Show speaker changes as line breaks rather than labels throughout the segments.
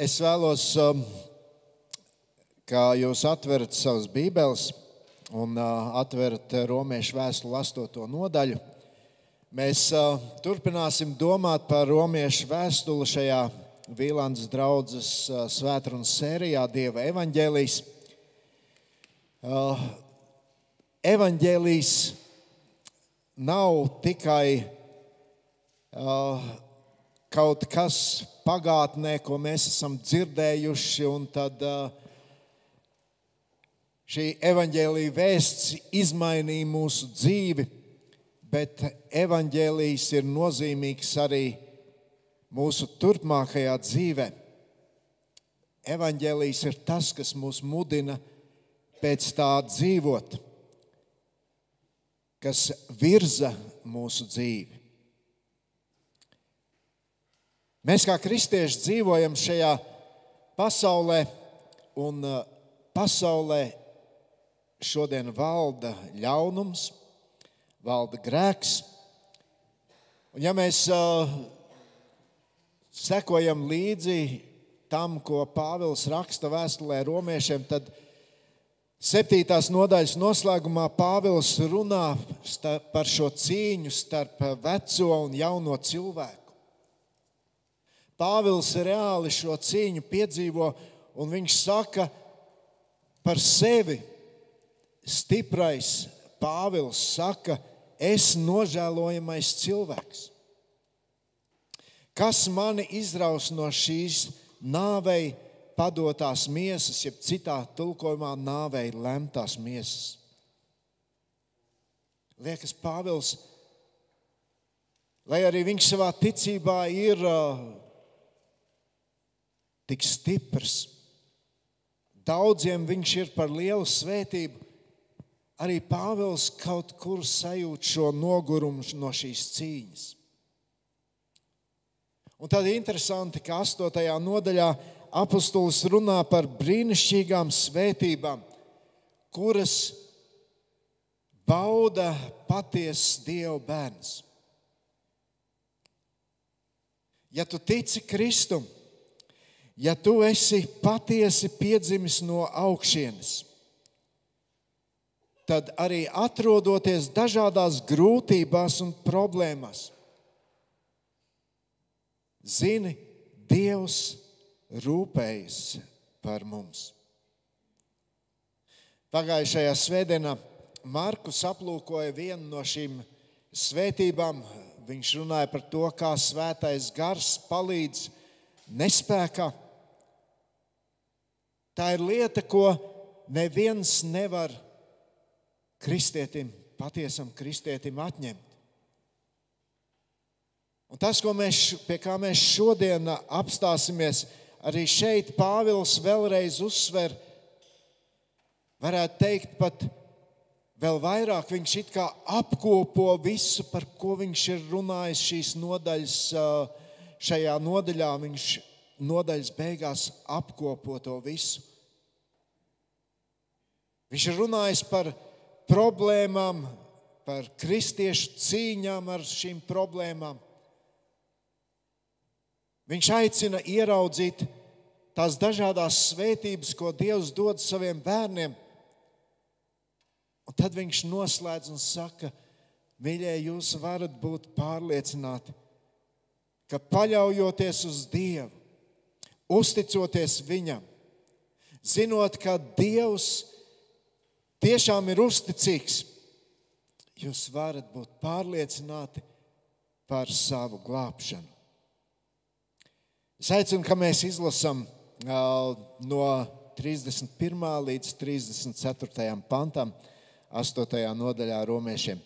es vēlos, um, kā jūs atverat savas bībeles un uh, atverat romiešu vēstuli 8. nodaļu. Mēs uh, turpināsim domāt par romiešu vēstuli šajā Vīlandes draudzes uh, svētrunas sērijā Dieva evaņģēlijas. Evaņģēlijas nav tikai kaut kas pagātnē, ko mēs esam dzirdējuši, tad šī evaņģēlīja vēsts izmainīja mūsu dzīvi, bet evaņģēlījis ir nozīmīgs arī mūsu turpmākajā dzīvē. Evaņģēlījis ir tas, kas mūs mudina pēc tā dzīvot, kas virza mūsu dzīvi. Mēs kā kristieši dzīvojam šajā pasaulē, un uh, pasaulē šodien valda ļaunums, valda grēks. Un ja mēs uh, sekojam līdzi tam, ko Pāvils raksta vēstulē romiešiem, tad septītās nodaļas noslēgumā Pāvils runā par šo cīņu starp veco un jauno cilvēku. Pāvils reāli šo cīņu piedzīvo, un viņš saka par sevi. Stiprais Pāvils saka, es nožēlojamais cilvēks. Kas mani izraus no šīs nāvei padotās miesas, jeb citā tulkojumā nāvei lemtās miesas? Liekas, Pāvils, lai arī viņš savā ticībā ir uh, tik stiprs. Daudziem viņš ir par lielu svētību. Arī Pāvils kaut kur sajūt šo nogurumu no šīs cīņas. Un tad interesanti, ka 8. nodaļā apustulis runā par brīnišķīgām svētībām, kuras bauda patiesas Dieva bērns. Ja tu tici Kristum, ja tu esi patiesi piedzimis no augšienes, tad arī atrodoties dažādās grūtībās un problēmās, zini, Dievs rūpējas par mums. Pagājušajā svētdienā Markus aplūkoja vienu no šīm svētībām. Viņš runāja par to, kā svētais gars palīdz nespējā Tā ir lieta, ko neviens nevar kristietim, patiesam kristietim atņemt. Un tas, mēs, pie kā mēs šodien apstāsimies, arī šeit Pāvils vēlreiz uzsver, varētu teikt, pat vēl vairāk viņš it kā apkopo visu, par ko viņš ir runājis šīs nodaļas, šajā nodaļā. Viņš nodaļas beigās apkopo to visu. Viņš ir runājis par problēmām, par kristiešu cīņām ar šīm problēmām. Viņš aicina ieraudzīt tās dažādas svētības, ko Dievs dod saviem bērniem. Un tad viņš noslēdz un saka, mīļie, jūs varat būt pārliecināti, ka paļaujoties uz Dievu, uzticoties Viņam, zinot, ka Dievs tiešām ir uzticīgs, jūs varat būt pārliecināti par savu glābšanu. Es aicinu, ka mēs izlasām no 31. līdz 34. pantam, 8. nodaļā romiešiem.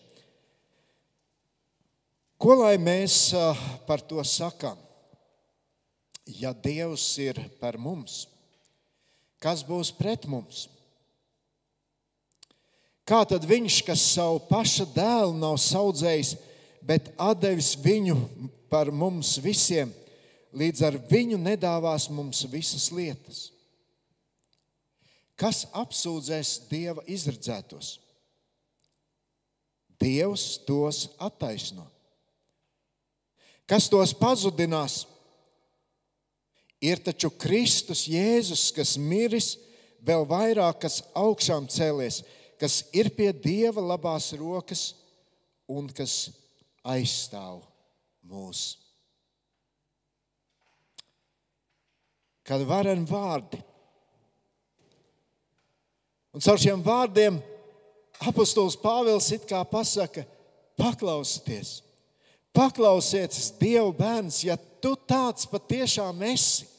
Ko lai mēs par to sakām? Ja Dievs ir par mums, kas būs pret mums? Kā tad viņš, kas savu paša dēlu nav audzējis, bet devis viņu par mums visiem, līdz ar viņu nedāvās mums visas lietas? Kas apsūdzēs Dieva izredzētos? Dievs tos attaisno. Kas tos pazudinās? Ir taču Kristus Jēzus, kas miris, vēl vairāk, kas augšām cēlies, kas ir pie Dieva labās rokas un kas aizstāv mūs. Kad vareni vārdi. Un caur šiem vārdiem apostols Pāvils it kā pasaka, paklausieties, paklausieties, Dieva bērns, ja tu tāds patiešām esi,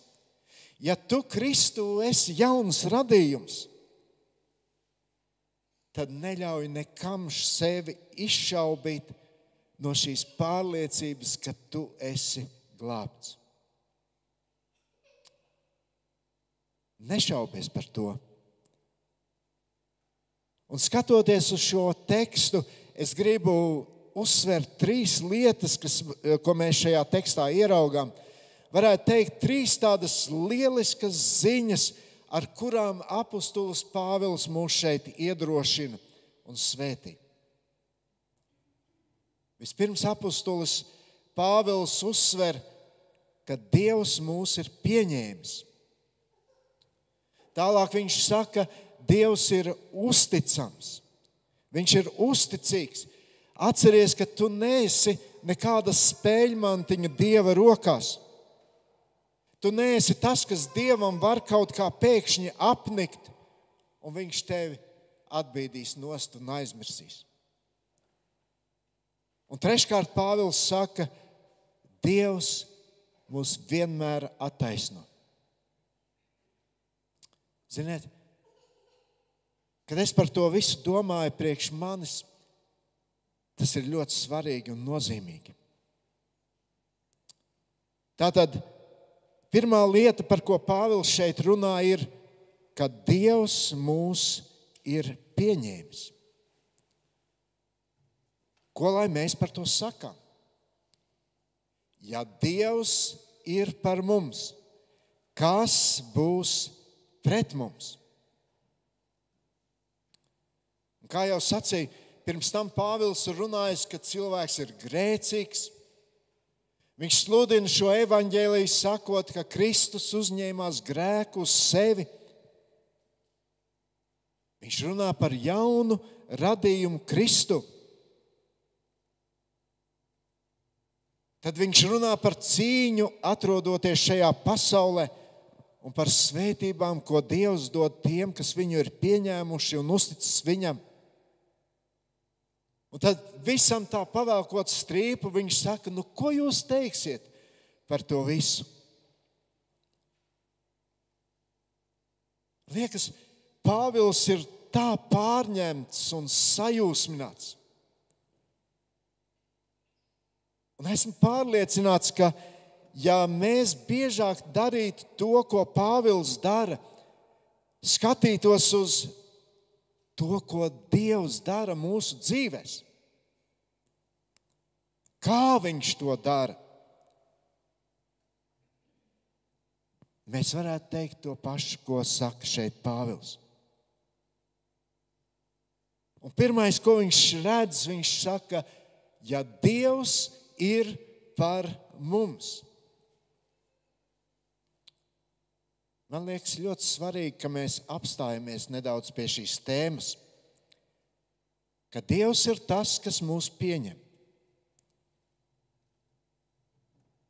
ja tu Kristu esi jauns radījums, tad neļauj nekam sevi izšaubīt no šīs pārliecības, ka tu esi glābts. Nešaubies par to. Un skatoties uz šo tekstu, es gribu uzsvērt trīs lietas, kas, ko mēs šajā tekstā ieraugām. Varētu teikt, trīs tādas lieliskas ziņas, ar kurām apustulis Pāvils mūs šeit iedrošina un svētī. Vispirms apustulis Pāvils uzsver, ka Dievs mūs ir pieņēmis. Tālāk viņš saka, Dievs ir uzticams. Viņš ir uzticīgs. Atceries, ka tu neesi nekāda spēļmantiņa Dieva rokās. Tu neesi tas, kas Dievam var kaut kā pēkšņi apnikt, un Viņš tevi atbīdīs nost un aizmirsīs. Un treškārt Pāvils saka, Dievs mūs vienmēr attaisno. Ziniet, kad es par to visu domāju, priekš manis tas ir ļoti svarīgi un nozīmīgi. Tātad Pirmā lieta, par ko Pāvils šeit runā, ir, ka Dievs mūs ir pieņēmis. Ko lai mēs par to sakām? Ja Dievs ir par mums, kas būs pret mums? Un kā jau sacīju, pirms tam Pāvils runājis, ka cilvēks ir grēcīgs Viņš sludina šo evaņģēliju, sakot, ka Kristus uzņēmās grēku uz sevi. Viņš runā par jaunu radījumu Kristu. Tad viņš runā par cīņu, atrodoties šajā pasaulē, un par svētībām, ko Dievs dod tiem, kas viņu ir pieņēmuši un uzticis viņam. Un tad visam tā pavēlkot strīpu, viņš saka, nu, ko jūs teiksiet par to visu? Liekas, Pāvils ir tā pārņemts un sajūsmināts. Un esmu pārliecināts, ka, ja mēs biežāk darītu to, ko Pāvils dara, skatītos uz to, ko Dievs dara mūsu dzīvēm. Kā Viņš to dara? Mēs varētu teikt to pašu, ko saka šeit Pāvils. Un pirmais, ko viņš redz, viņš saka, ja Dievs ir par mums. Man liekas, ļoti svarīgi, ka mēs apstājamies nedaudz pie šīs tēmas. Ka Dievs ir tas, kas mūs pieņem.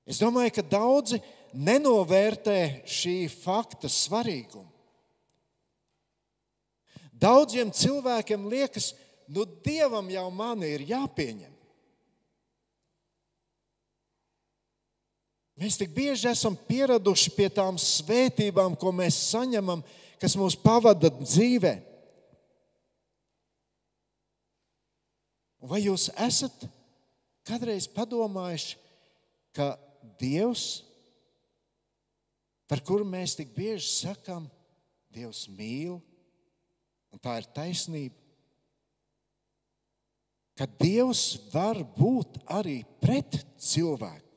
Es domāju, ka daudzi nenovērtē šī fakta svarīgumu. Daudziem cilvēkiem liekas, nu, Dievam jau mani ir jāpieņem. Mēs tik bieži esam pieraduši pie tām svētībām, ko mēs saņemam, kas mūs pavada dzīvē. Vai jūs esat kādreiz padomājuši, ka Dievs, par kuru mēs tik bieži sakām, Dievs mīl, un tā ir taisnība, ka Dievs var būt arī pret cilvēku?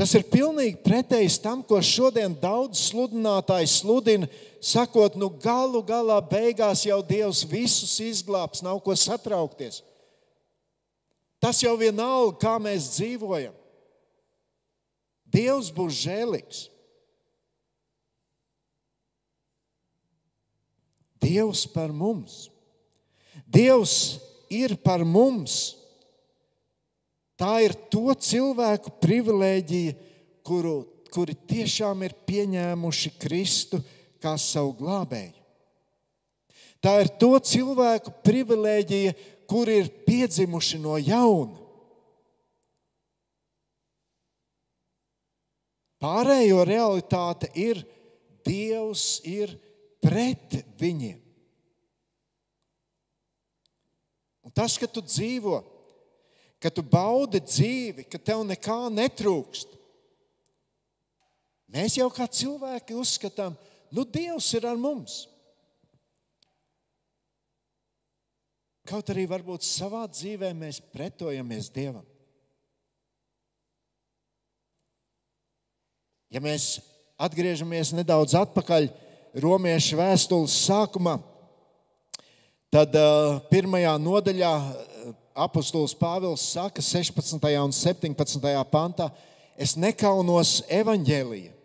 Tas ir pilnīgi pretējs tam, ko šodien daudz sludinātāji sludina, sakot, nu galu galā beigās jau Dievs visus izglābs, nav ko satraukties. Tas jau vienalga, kā mēs dzīvojam. Dievs būs žēlīgs. Dievs par mums. Dievs ir par mums. Tā ir to cilvēku privilēģija, kuru, kuri tiešām ir pieņēmuši Kristu kā savu glābēju. Tā ir to cilvēku privilēģija, kuri ir piedzimuši no jauna. Pārējo realitāte ir, Dievs ir pret viņiem. Un tas, ka tu dzīvo, ka tu baudi dzīvi, ka tev nekā netrūkst, mēs jau kā cilvēki uzskatām, nu, Dievs ir ar mums. Kaut arī varbūt savā dzīvē mēs pretojamies Dievam. Ja mēs atgriežamies nedaudz atpakaļ Romiešu vēstules sākumā, tad uh, pirmajā nodaļā apustulis Pāvils saka, 16. un 17. pantā, es nekaunos evaņģēlīja.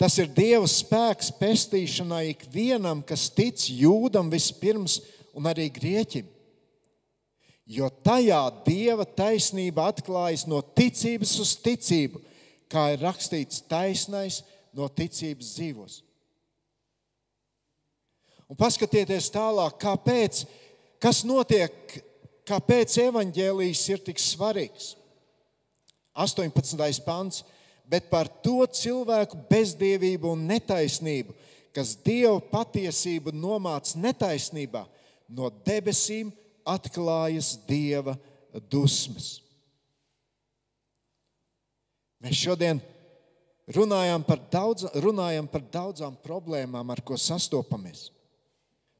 Tas ir Dieva spēks pestīšanai ikvienam, kas tic jūdam vispirms un arī grieķim. Jo tajā Dieva taisnība atklājas no ticības uz ticību kā ir rakstīts, taisnais no ticības dzīvos. Un paskatieties tālāk, kāpēc, kas notiek, kāpēc evaņģēlijs ir tik svarīgs. 18. pants, bet par to cilvēku bezdievību un netaisnību, kas Dieva patiesību nomāca netaisnībā, no debesīm atklājas Dieva dusmas. Mēs šodien runājam par, daudz, runājam par daudzām problēmām, ar ko sastopamies.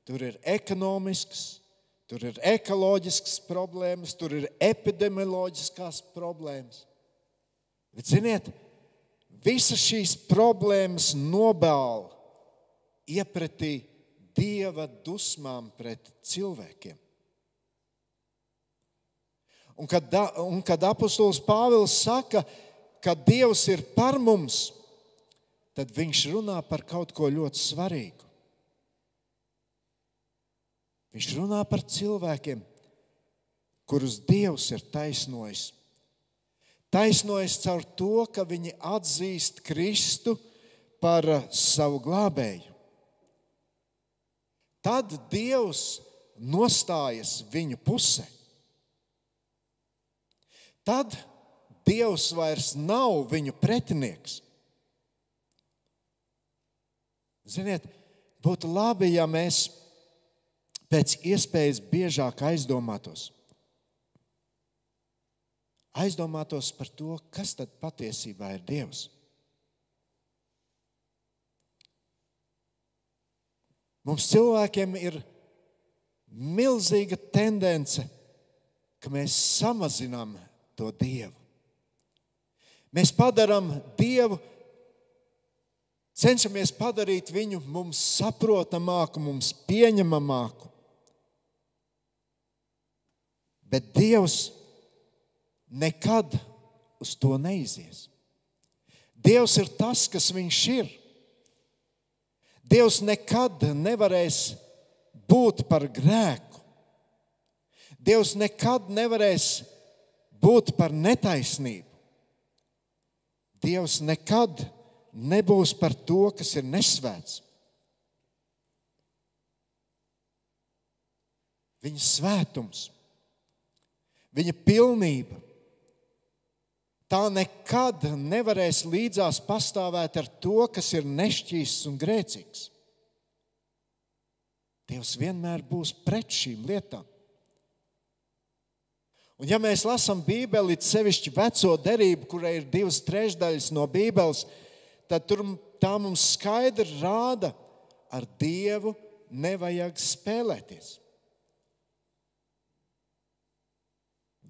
Tur ir ekonomisks, tur ir ekoloģisks problēmas, tur ir epidemioloģiskās problēmas. Bet, ziniet, visas šīs problēmas nobāla iepratī dieva dusmām pret cilvēkiem. Un kad, un kad apustulis Pāvils saka, ka ka Dievs ir par mums, tad viņš runā par kaut ko ļoti svarīgu. Viņš runā par cilvēkiem, kurus Dievs ir taisnojis. Taisnojis caur to, ka viņi atzīst Kristu par savu glābēju. Tad Dievs nostājas viņu pusē. Tad Dievs vairs nav viņu pretinieks. Ziniet, būtu labi, ja mēs pēc iespējas biežāk aizdomātos. Aizdomātos par to, kas tad patiesībā ir Dievs. Mums cilvēkiem ir milzīga tendence, ka mēs samazinām to Dievu. Mēs padarām Dievu, cenšamies padarīt viņu mums saprotamāku, mums pieņemamāku. Bet Dievs nekad uz to neizies. Dievs ir tas, kas Viņš ir. Dievs nekad nevarēs būt par grēku. Dievs nekad nevarēs būt par netaisnību. Dievs nekad nebūs par to, kas ir nesvēts. Viņa svētums, viņa pilnība, tā nekad nevarēs līdzās pastāvēt ar to, kas ir nešķīsts un grēcīgs. Dievs vienmēr būs pret šīm lietām. Un ja mēs lasām Bībeli, sevišķi veco derību, kurai ir divas trešdaļas no Bībeles, tad tur tā mums skaidri rāda, ar Dievu nevajag spēlēties.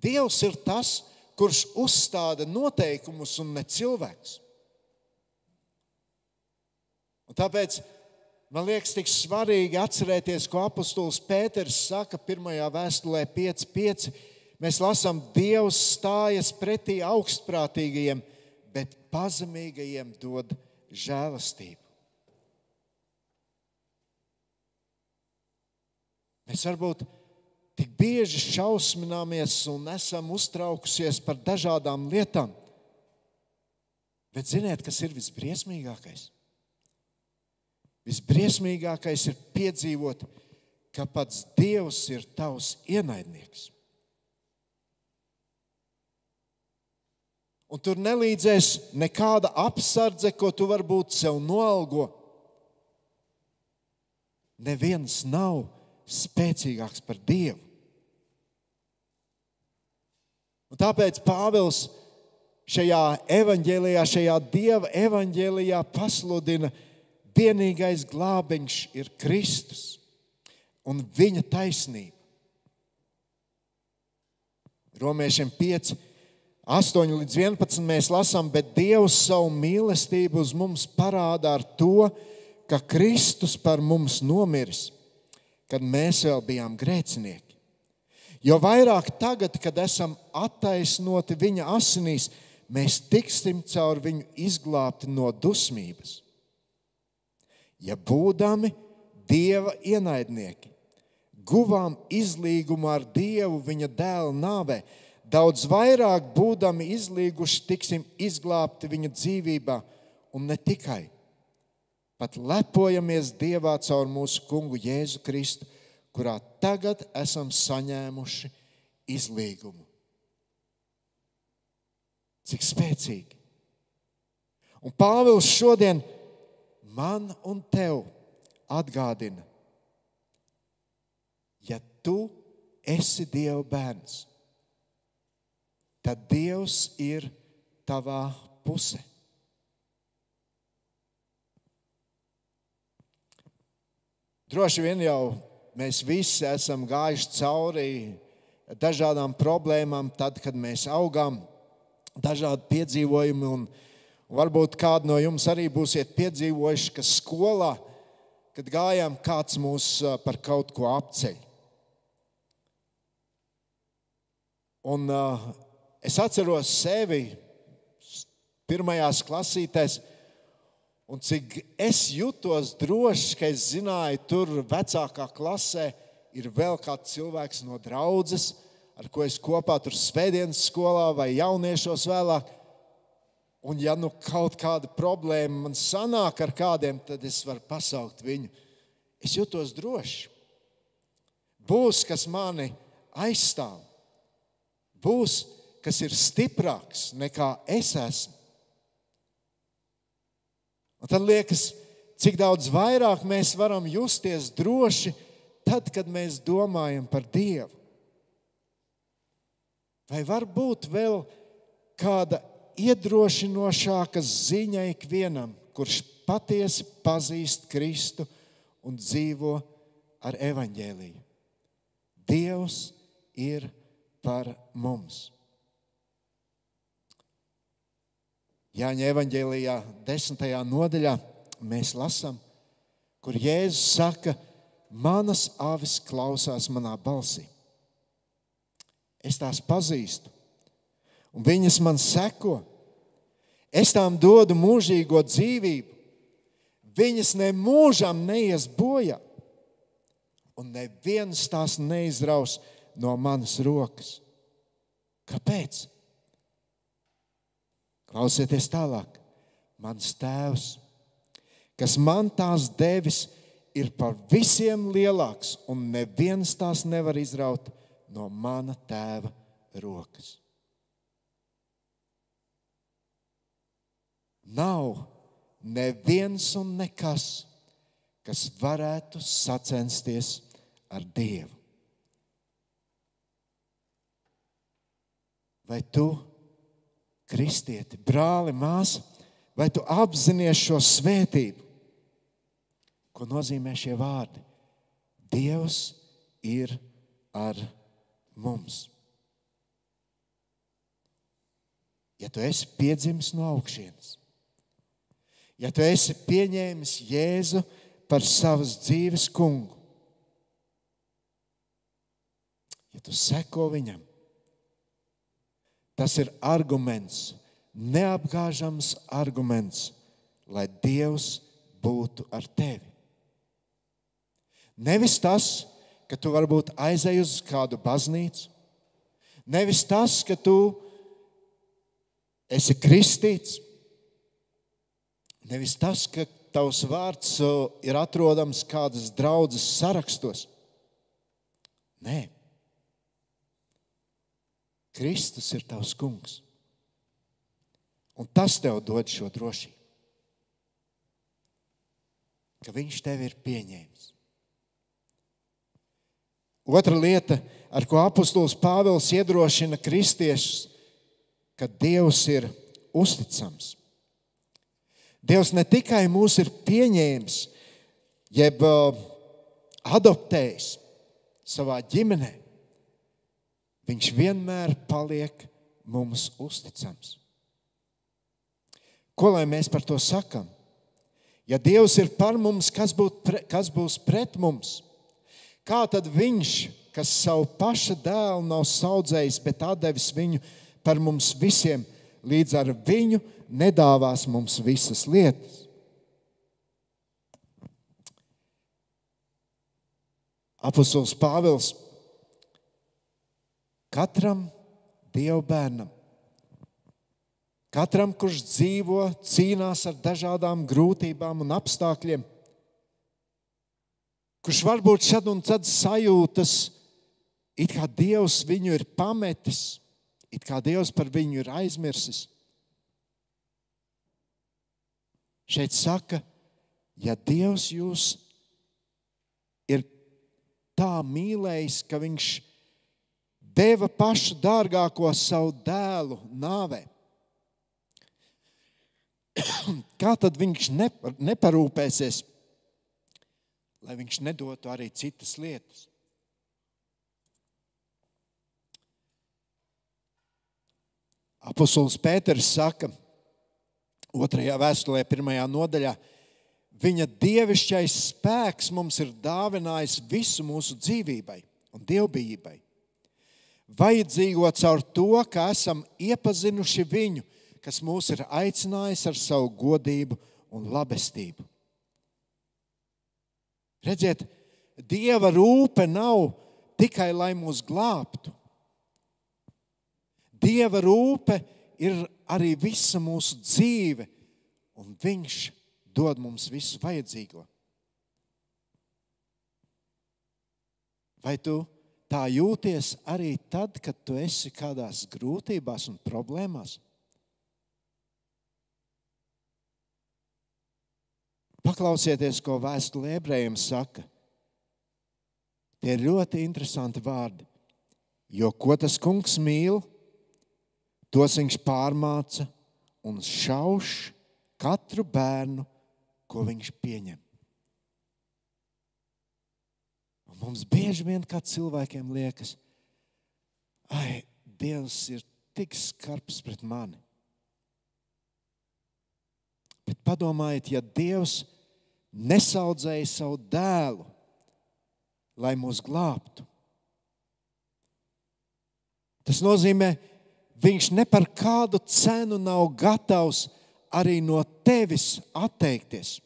Dievs ir tas, kurš uzstāda noteikumus un ne cilvēks. Un tāpēc man liekas, tik svarīgi atcerēties, ko apustulis Pēters saka pirmajā vēstulē 5.5 mēs lasām, Dievs stājas pretī augstprātīgajiem, bet pazemīgajiem dod žēlastību. Mēs varbūt tik bieži šausmināmies un esam uztraukusies par dažādām lietām. Bet ziniet, kas ir visbriesmīgākais? Visbriesmīgākais ir piedzīvot, ka pats Dievs ir tavs ienaidnieks. Un tur nelīdzēs nekāda apsardze, ko tu varbūt sev noalgo. Neviens nav spēcīgāks par Dievu. Tāpēc Pāvils šajā evanģēlijā, šajā Dieva evanģēlijā pasludina, ka vienīgais glābiņš ir Kristus un viņa taisnība. Romiešiem 5, 8 līdz 11 mēs lasām, bet Dievs savu mīlestību uz mums parāda ar to, ka Kristus par mums nomiris kad mēs vēl bijām grēcinieki. Jo vairāk tagad, kad esam attaisnoti viņa asinīs, mēs tiksim caur viņu izglābti no dusmības. Ja būdami dieva ienaidnieki, guvām izlīgumu ar dievu viņa dēla nāvē, daudz vairāk būdami izlīguši, tiksim izglābti viņa dzīvībā un ne tikai pat lepojamies Dievā caur mūsu kungu Jēzu Kristu, kurā tagad esam saņēmuši izlīgumu. Cik spēcīgi! Un Pāvils šodien man un tev atgādina, ja tu esi Dieva bērns, tad Dievs ir tavā pusē. Droši vien jau mēs visi esam gājuši cauri dažādām problēmām, tad, kad mēs augām, dažādi piedzīvojumi. Un varbūt kādi no jums arī būsiet piedzīvojuši, ka skolā, kad gājām, kāds mūs par kaut ko apceļ. Un, uh, es atceros sevi pirmajās klasītēs Un cik es jutos drošs, ka es zināju, tur vecākā klasē ir vēl kāds cilvēks no draudzes, ar ko es kopā tur svētdienas skolā vai jauniešos vēlāk. Un, ja nu kaut kāda problēma man sanāk ar kādiem, tad es varu pasaukt viņu. Es jutos droši. Būs, kas mani aizstāv, būs, kas ir stiprāks nekā es esmu. Un tad liekas, cik daudz vairāk mēs varam justies droši tad, kad mēs domājam par Dievu. Vai var būt vēl kāda iedrošinošāka ziņa ikvienam, kurš patiesi pazīst Kristu un dzīvo ar evaņģēliju? Dievs ir par mums. Jāņa evanģēlijā, desmitajā nodaļā, mēs lasām, kur Jēzus saka, manas avis klausās manā balsī. Es tās pazīstu, un viņas man seko. Es tām dodu mūžīgo dzīvību. Viņas nemūžam neies bojā, un neviens tās neizraus no manas rokas. Kāpēc? Klausieties tālāk. Mans tēvs, kas man tās devis, ir par visiem lielāks, un neviens tās nevar izraut no mana tēva rokas. Nav neviens un nekas, kas varētu sacensties ar Dievu. Vai tu? Kristieti, brāli, māsa, vai tu apzinājies šo svētību? Ko nozīmē šie vārdi? Dievs ir ar mums. Ja tu esi piedzimis no augšas, ja tu esi pieņēmis Jēzu par savas dzīves kungu, ja tu seko viņam, Tas ir arguments neapgāžams arguments, lai Dievs būtu ar tevi. Nevis tas, ka tu varbūt aizej uz kādu baznīcu, nevis tas, ka tu esi kristīts, nevis tas, ka tavs vārds ir atrodams kādas draudzes sarakstos. Nē, Kristus ir tavs kungs. Un tas tev dod šo drošību, ka Viņš tevi ir pieņēmis. Otra lieta, ar ko apustulis Pāvils iedrošina kristiešus, ka Dievs ir uzticams. Dievs ne tikai mūs ir pieņēmis, jeb uh, adoptējis savā ģimenē, Viņš vienmēr paliek mums uzticams. Ko lai mēs par to sakām? Ja Dievs ir par mums, kas, pre, kas būs pret mums? Kā tad Viņš, kas savu paša dēlu nav audzējis, bet devis viņu par mums visiem, līdz ar viņu nedāvās mums visas lietas? Apostols Pāvils katram Dieva bērnam Katram, kurš dzīvo, cīnās ar dažādām grūtībām un apstākļiem, kurš varbūt šad un tad sajūtas, it kā Dievs viņu ir pametis, it kā Dievs par viņu ir aizmirsis. Šeit saka, ja Dievs jūs ir tā mīlējis, ka Viņš deva pašu dārgāko savu dēlu nāvei kā tad viņš neparūpēsies, lai viņš nedotu arī citas lietas? Apostols Pēters saka, otrajā vēstulē, pirmajā nodaļā, viņa dievišķais spēks mums ir dāvinājis visu mūsu dzīvībai un dievbijībai. Vajadzīgo caur to, ka esam iepazinuši viņu kas mūs ir aicinājis ar savu godību un labestību. Redziet, Dieva rūpe nav tikai lai mūs glābtu. Dieva rūpe ir arī visa mūsu dzīve, un Viņš dod mums visu vajadzīgo. Vai tu tā jūties arī tad, kad tu esi kādās grūtībās un problēmās? Paklausieties, ko vēstule ebrejiem saka. Tie ir ļoti interesanti vārdi. Jo ko tas kungs mīl, tos viņš pārmāca un šauš katru bērnu, ko viņš pieņem. Un mums bieži vien kā cilvēkiem liekas, ai, Dievs ir tik skarbs pret mani. Bet padomājiet, ja Dievs nesaudzēja savu dēlu, lai mūs glābtu. Tas nozīmē, viņš ne par kādu cenu nav gatavs arī no tevis atteikties.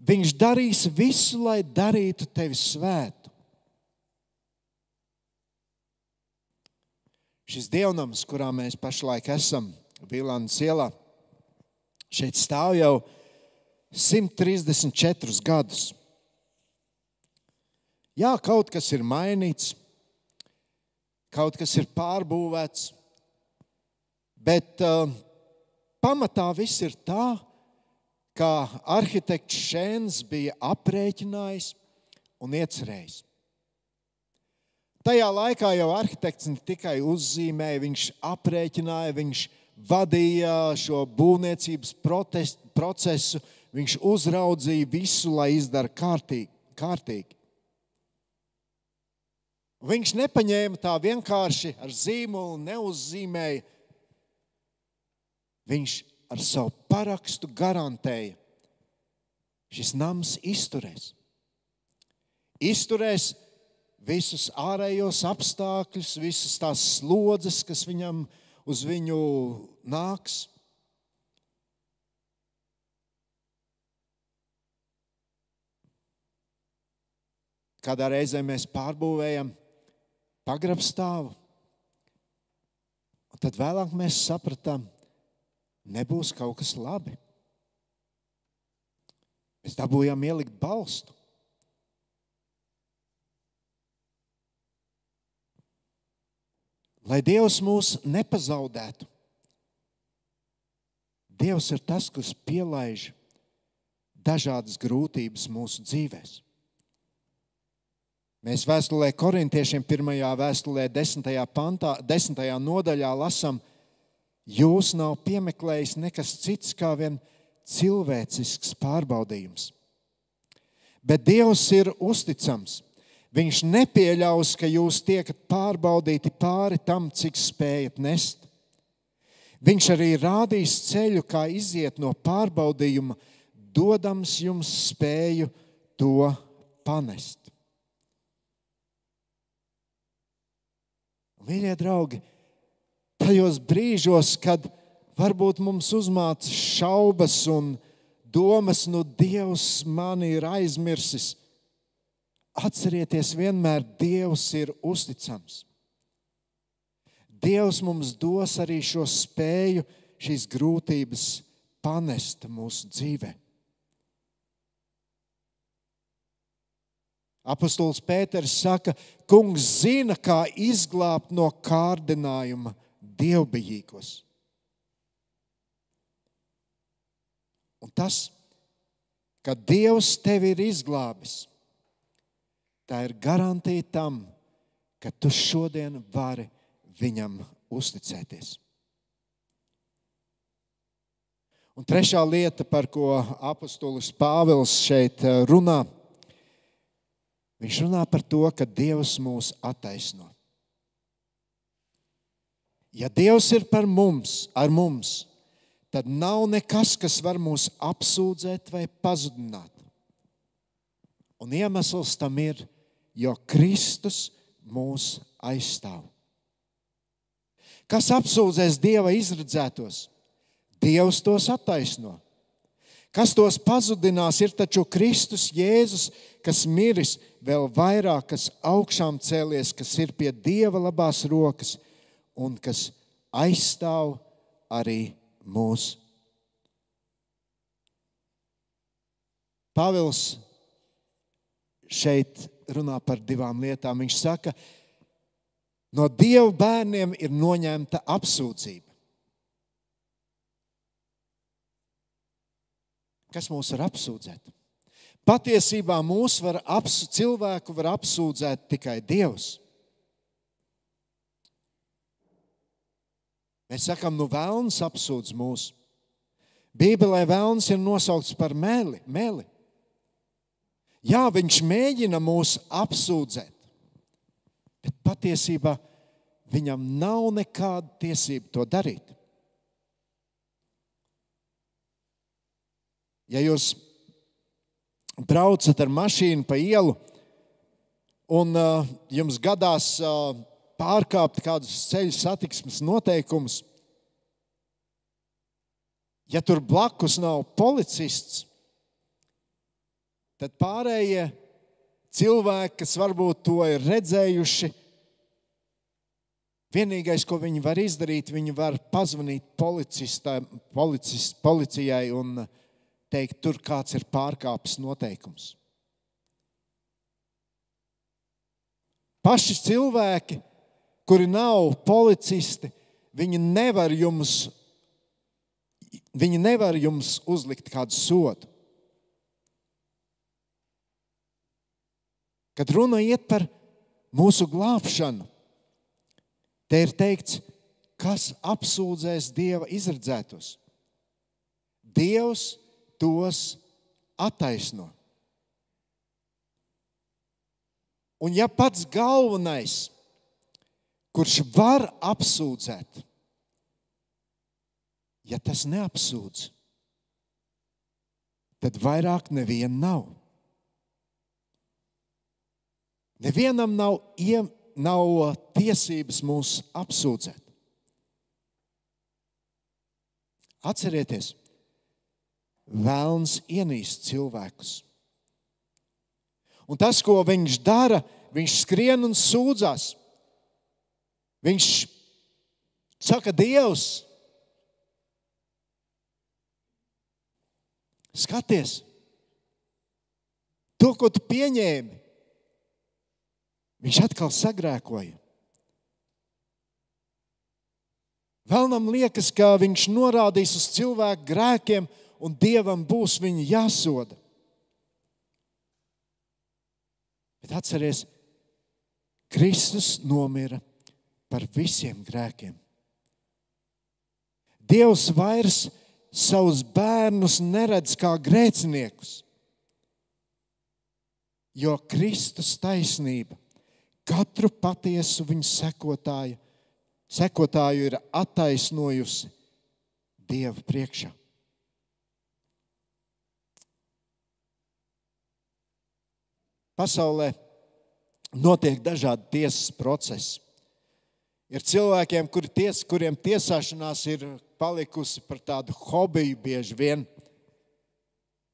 Viņš darīs visu, lai darītu tevi svētu. Šis dievnams, kurā mēs pašlaik esam, Vīlānas ielā, šeit stāv jau 134 gadus. Jā, kaut kas ir mainīts, kaut kas ir pārbūvēts, bet uh, pamatā viss ir tā, kā arhitekts Šēns bija aprēķinājis un iecerējis. Tajā laikā jau arhitekts ne tikai uzzīmēja, viņš aprēķināja, viņš vadīja šo būvniecības procesu, Viņš uzraudzīja visu, lai izdara kārtīgi. kārtīgi. Viņš nepaņēma tā vienkārši ar zīmolu, neuzzīmēja. Viņš ar savu parakstu garantēja, šis nams izturēs. Izturēs visus ārējos apstākļus, visas tās slodzes, kas viņam uz viņu nāks. Kādā reizē mēs pārbūvējam pagrabstāvu, tad vēlāk mēs sapratām, nebūs kaut kas labi. Mēs dabūjām ielikt balstu. Lai Dievs mūs nepazaudētu. Dievs ir tas, kas pielaiž dažādas grūtības mūsu dzīvēm. Mēs vēstulē korintiešiem, pirmajā vēstulē, desmitajā, pantā, desmitajā nodaļā lasām, jūs nav piemeklējis nekas cits kā vien cilvēcisks pārbaudījums. Bet Dievs ir uzticams. Viņš nepieļaus, ka jūs tiekat pārbaudīti pāri tam, cik spējat nest. Viņš arī rādīs ceļu, kā iziet no pārbaudījuma, dodams jums spēju to panest. Mīļie draugi, tajos brīžos, kad varbūt mums uzmāca šaubas un domas, nu, Dievs mani ir aizmirsis, atcerieties, vienmēr Dievs ir uzticams. Dievs mums dos arī šo spēju, šīs grūtības panest mūsu dzīvēm. Apostols Pēters saka, Kungs zina, kā izglābt no kārdinājuma dievbijīgos. Un tas, ka Dievs tevi ir izglābis, tā ir garantija tam, ka tu šodien vari viņam uzticēties. Un trešā lieta, par ko apostolis Pāvils šeit runā, ir Viņš runā par to, ka Dievs mūs attaisno. Ja Dievs ir par mums, ar mums, tad nav nekas, kas var mūs apsūdzēt vai pazudināt. Un iemesls tam ir, jo Kristus mūs aizstāv. Kas apsūdzēs Dieva izredzētos? Dievs tos attaisno. Kas tos pazudinās, ir taču Kristus Jēzus, kas miris, vēl vairāk, kas augšām cēlies, kas ir pie Dieva labās rokas un kas aizstāv arī mūs. Pāvils šeit runā par divām lietām. Viņš saka, no Dieva bērniem ir noņemta apsūdzība. Kas mūs var apsūdzēt? Patiesībā mūs var apsūdzēt, cilvēku var apsūdzēt tikai Dievs. Mēs sakām, nu, vēlams apsūdz mūs. Bībelē vēlams ir nosaukts par meli. meli. Jā, viņš mēģina mūs apsūdzēt, bet patiesībā viņam nav nekāda tiesība to darīt. Ja jūs braucat ar mašīnu pa ielu un uh, jums gadās uh, pārkāpt kādus ceļu satiksmes noteikumus, ja tur blakus nav policists, tad pārējie cilvēki, kas varbūt to ir redzējuši, vienīgais, ko viņi var izdarīt, viņi var pazvanīt policijai un teikt, tur kāds ir pārkāpis noteikums. Paši cilvēki, kuri nav policisti, viņi nevar jums, viņi nevar jums uzlikt kādu sodu. Kad runa iet par mūsu glābšanu, te ir teikts, kas apsūdzēs Dieva izredzētos. Dievs tos attaisno. Un ja pats galvenais, kurš var apsūdzēt, ja tas neapsūdz, tad vairāk neviena nav. Nevienam nav, nav tiesības mūs apsūdzēt. Atcerieties, vēlns ienīst cilvēkus. Un tas, ko viņš dara, viņš skrien un sūdzas. Viņš saka, Dievs, skaties, to, ko tu pieņēmi, viņš atkal sagrēkoja. Vēlnam liekas, ka viņš norādīs uz cilvēku grēkiem, un dievam būs viņi jāsoda. Bet atcerieties, Kristus nomira par visiem grēkiem. Dievs vairs savus bērnus neredz kā grēciniekus, jo Kristus taisnība katru patiesu viņa sekotāju sekotāju ir attaisnojusi Dieva priekšā. Pasaulē notiek dažādi tiesas procesi. Ir cilvēkiem, kuri ties, kuriem tiesāšanās ir palikusi par tādu hobiju bieži vien.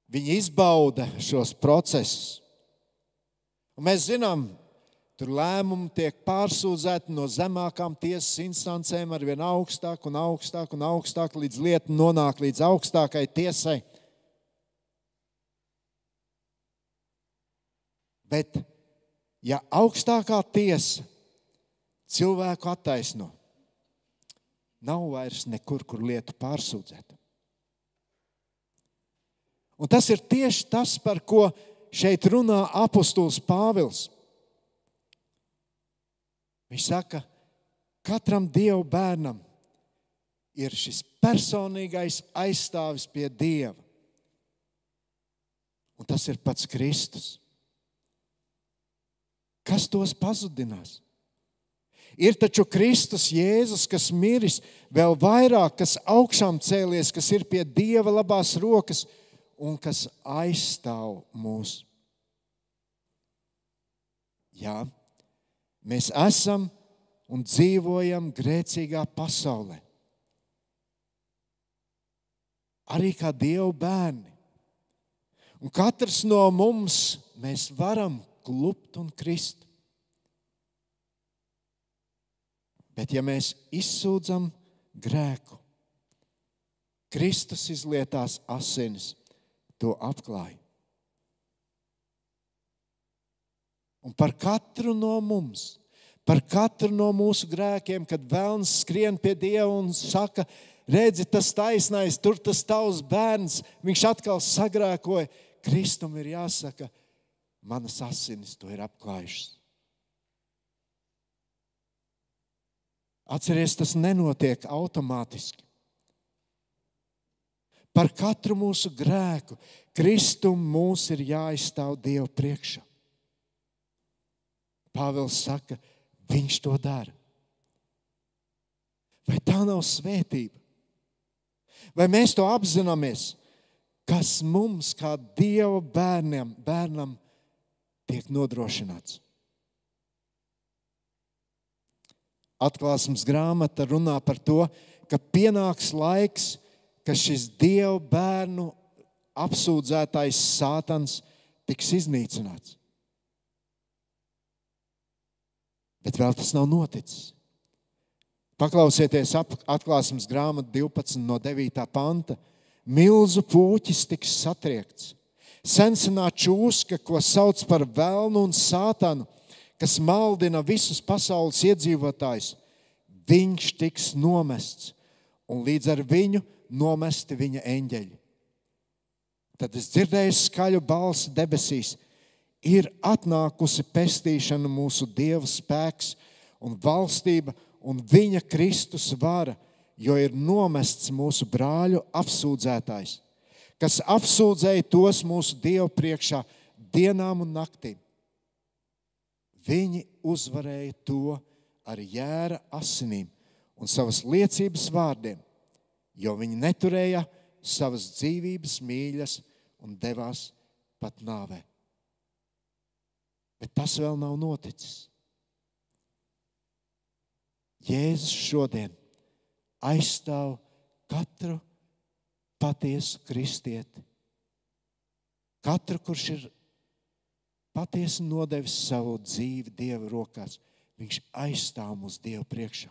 Viņi izbauda šos procesus. Un mēs zinām, Tur lēmumi tiek pārsūdzēti no zemākām tiesas instancēm ar vien augstāk un augstāk un augstāk, līdz lieta nonāk līdz augstākai tiesai. Bet, ja augstākā tiesa cilvēku attaisno, nav vairs nekur, kur lietu pārsūdzēt. Un tas ir tieši tas, par ko šeit runā apustulis Pāvils. Viņš saka, katram dievu bērnam ir šis personīgais aizstāvis pie dieva. Un tas ir pats Kristus. Kas tos pazudinās? Ir taču Kristus Jēzus, kas miris, vēl vairāk, kas augšām cēlies, kas ir pie Dieva labās rokas un kas aizstāv mūs. Jā, Mēs esam un dzīvojam grēcīgā pasaulē. Arī kā Dieva bērni. Un katrs no mums mēs varam klupt un krist. Bet ja mēs izsūdzam grēku, Kristus izlietās asinis, to apklāja. Un par katru no mums, par katru no mūsu grēkiem, kad vēlams skrien pie Dieva un saka, redzi, tas taisnais, tur tas tavs bērns, viņš atkal sagrēkoja. Kristum ir jāsaka, manas asinis to ir apklājušas. Atcerieties, tas nenotiek automātiski. Par katru mūsu grēku Kristum mums ir jāizstāv Dieva priekšā. Pāvils saka, viņš to dara. Vai tā nav svētība? Vai mēs to apzināmies, kas mums, kā Dieva bērnam, bērnam tiek nodrošināts? Atklāsmes grāmata runā par to, ka pienāks laiks, kad šis Dieva bērnu apsūdzētais sātans tiks iznīcināts. Bet vēl tas nav noticis. Paklausieties, atklāsmes grāmata 12 no 9. panta. Milzu puķis tiks satriekts. Sensenā čūska, ko sauc par vēlnu un sātanu, kas maldina visus pasaules iedzīvotājus, viņš tiks nomests, un līdz ar viņu nomesti viņa eņģeļi. Tad es dzirdēju skaļu balsi debesīs ir atnākusi pestīšana, mūsu Dieva spēks un valstība un viņa Kristus vara, jo ir nomests mūsu brāļu apsūdzētājs, kas apsūdzēja tos mūsu Dievu priekšā dienām un naktīm. Viņi uzvarēja to ar jēra asinīm un savas liecības vārdiem, jo viņi neturēja savas dzīvības mīļas un devās pat nāvei. Bet tas vēl nav noticis. Jēzus šodien aizstāv katru patiesu kristieti. Katru, kurš ir patiesi nodevis savu dzīvi Dieva rokās, viņš aizstāv mūsu Dievu priekšā.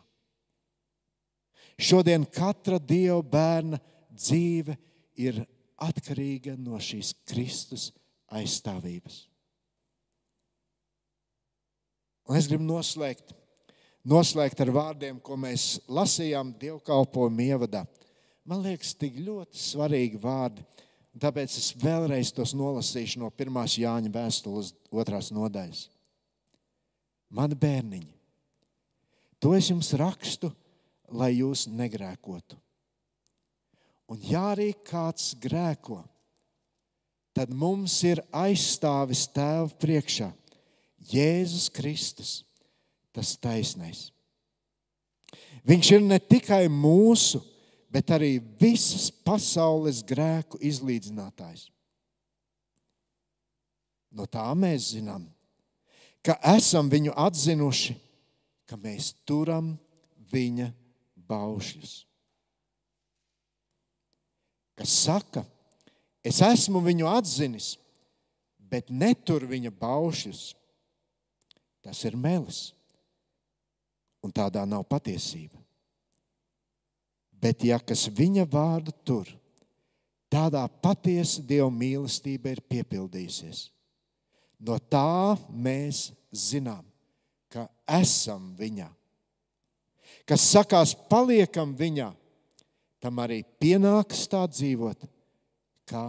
Šodien katra Dieva bērna dzīve ir atkarīga no šīs Kristus aizstāvības. Un es gribu noslēgt, noslēgt ar vārdiem, ko mēs lasījām dievkalpojuma ievadā. Man liekas, tik ļoti svarīgi vārdi, Tāpēc es vēlreiz tos nolasīšu no 1. Jāņa vēstules otrās nodaļas. Mani bērniņi, to es jums rakstu, lai jūs negrēkotu. Un ja arī kāds grēko, tad mums ir aizstāvis tēva priekšā Jēzus Kristus, tas taisnais. Viņš ir ne tikai mūsu, bet arī visas pasaules grēku izlīdzinātājs. No tā mēs zinām, ka esam viņu atzinuši, ka mēs turam viņa baušļus. Kas saka, es esmu viņu atzinis, bet netur viņa baušļus, tas ir melis. Un tādā nav patiesība. Bet, ja kas viņa vārdu tur, tādā patiesa Dieva mīlestība ir piepildījusies. No tā mēs zinām, ka esam viņā. Kas sakās, paliekam viņā, tam arī pienāks tā dzīvot, kā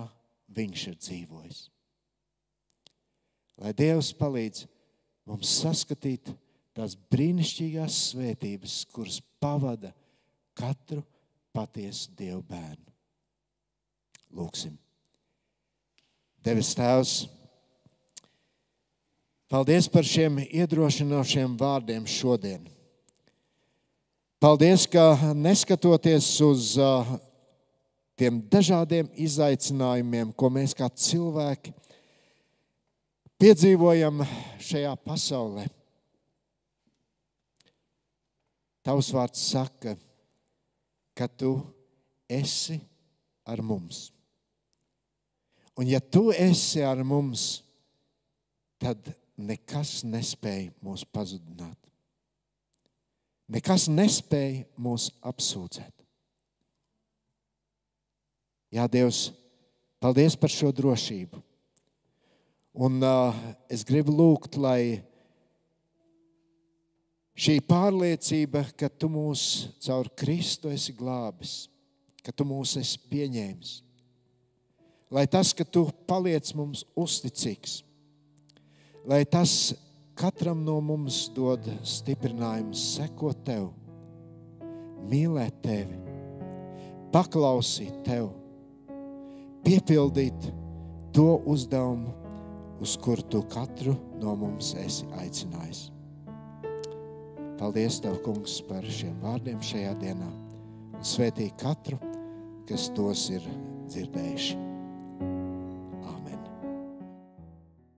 viņš ir dzīvojis. Lai Dievs palīdz mums saskatīt tās brīnišķīgās svētības, kuras pavada katru patiesu Dievu bērnu. Lūksim. Devis Tēvs, paldies par šiem iedrošinošiem vārdiem šodien. Paldies, ka neskatoties uz uh, tiem dažādiem izaicinājumiem, ko mēs kā cilvēki piedzīvojam šajā pasaulē, Tavs vārds saka, ka tu esi ar mums. Un ja tu esi ar mums, tad nekas nespēja mūs pazudināt. Nekas nespēja mūs apsūdzēt. Jā, Dievs, paldies par šo drošību. Un uh, es gribu lūgt, lai Šī pārliecība, ka tu mūs caur Kristu esi glābis, ka tu mūs esi pieņēmis, lai tas, ka tu paliec mums uzticīgs, lai tas katram no mums dod stiprinājumu, sekot tev, mīlēt tevi, paklausīt tev, piepildīt to uzdevumu, uz kuru tu katru no mums esi aicinājis. Paldies, Tev, Kungs, par šiem vārdiem šajā dienā. Un svētī katru, kas tos ir dzirdējuši.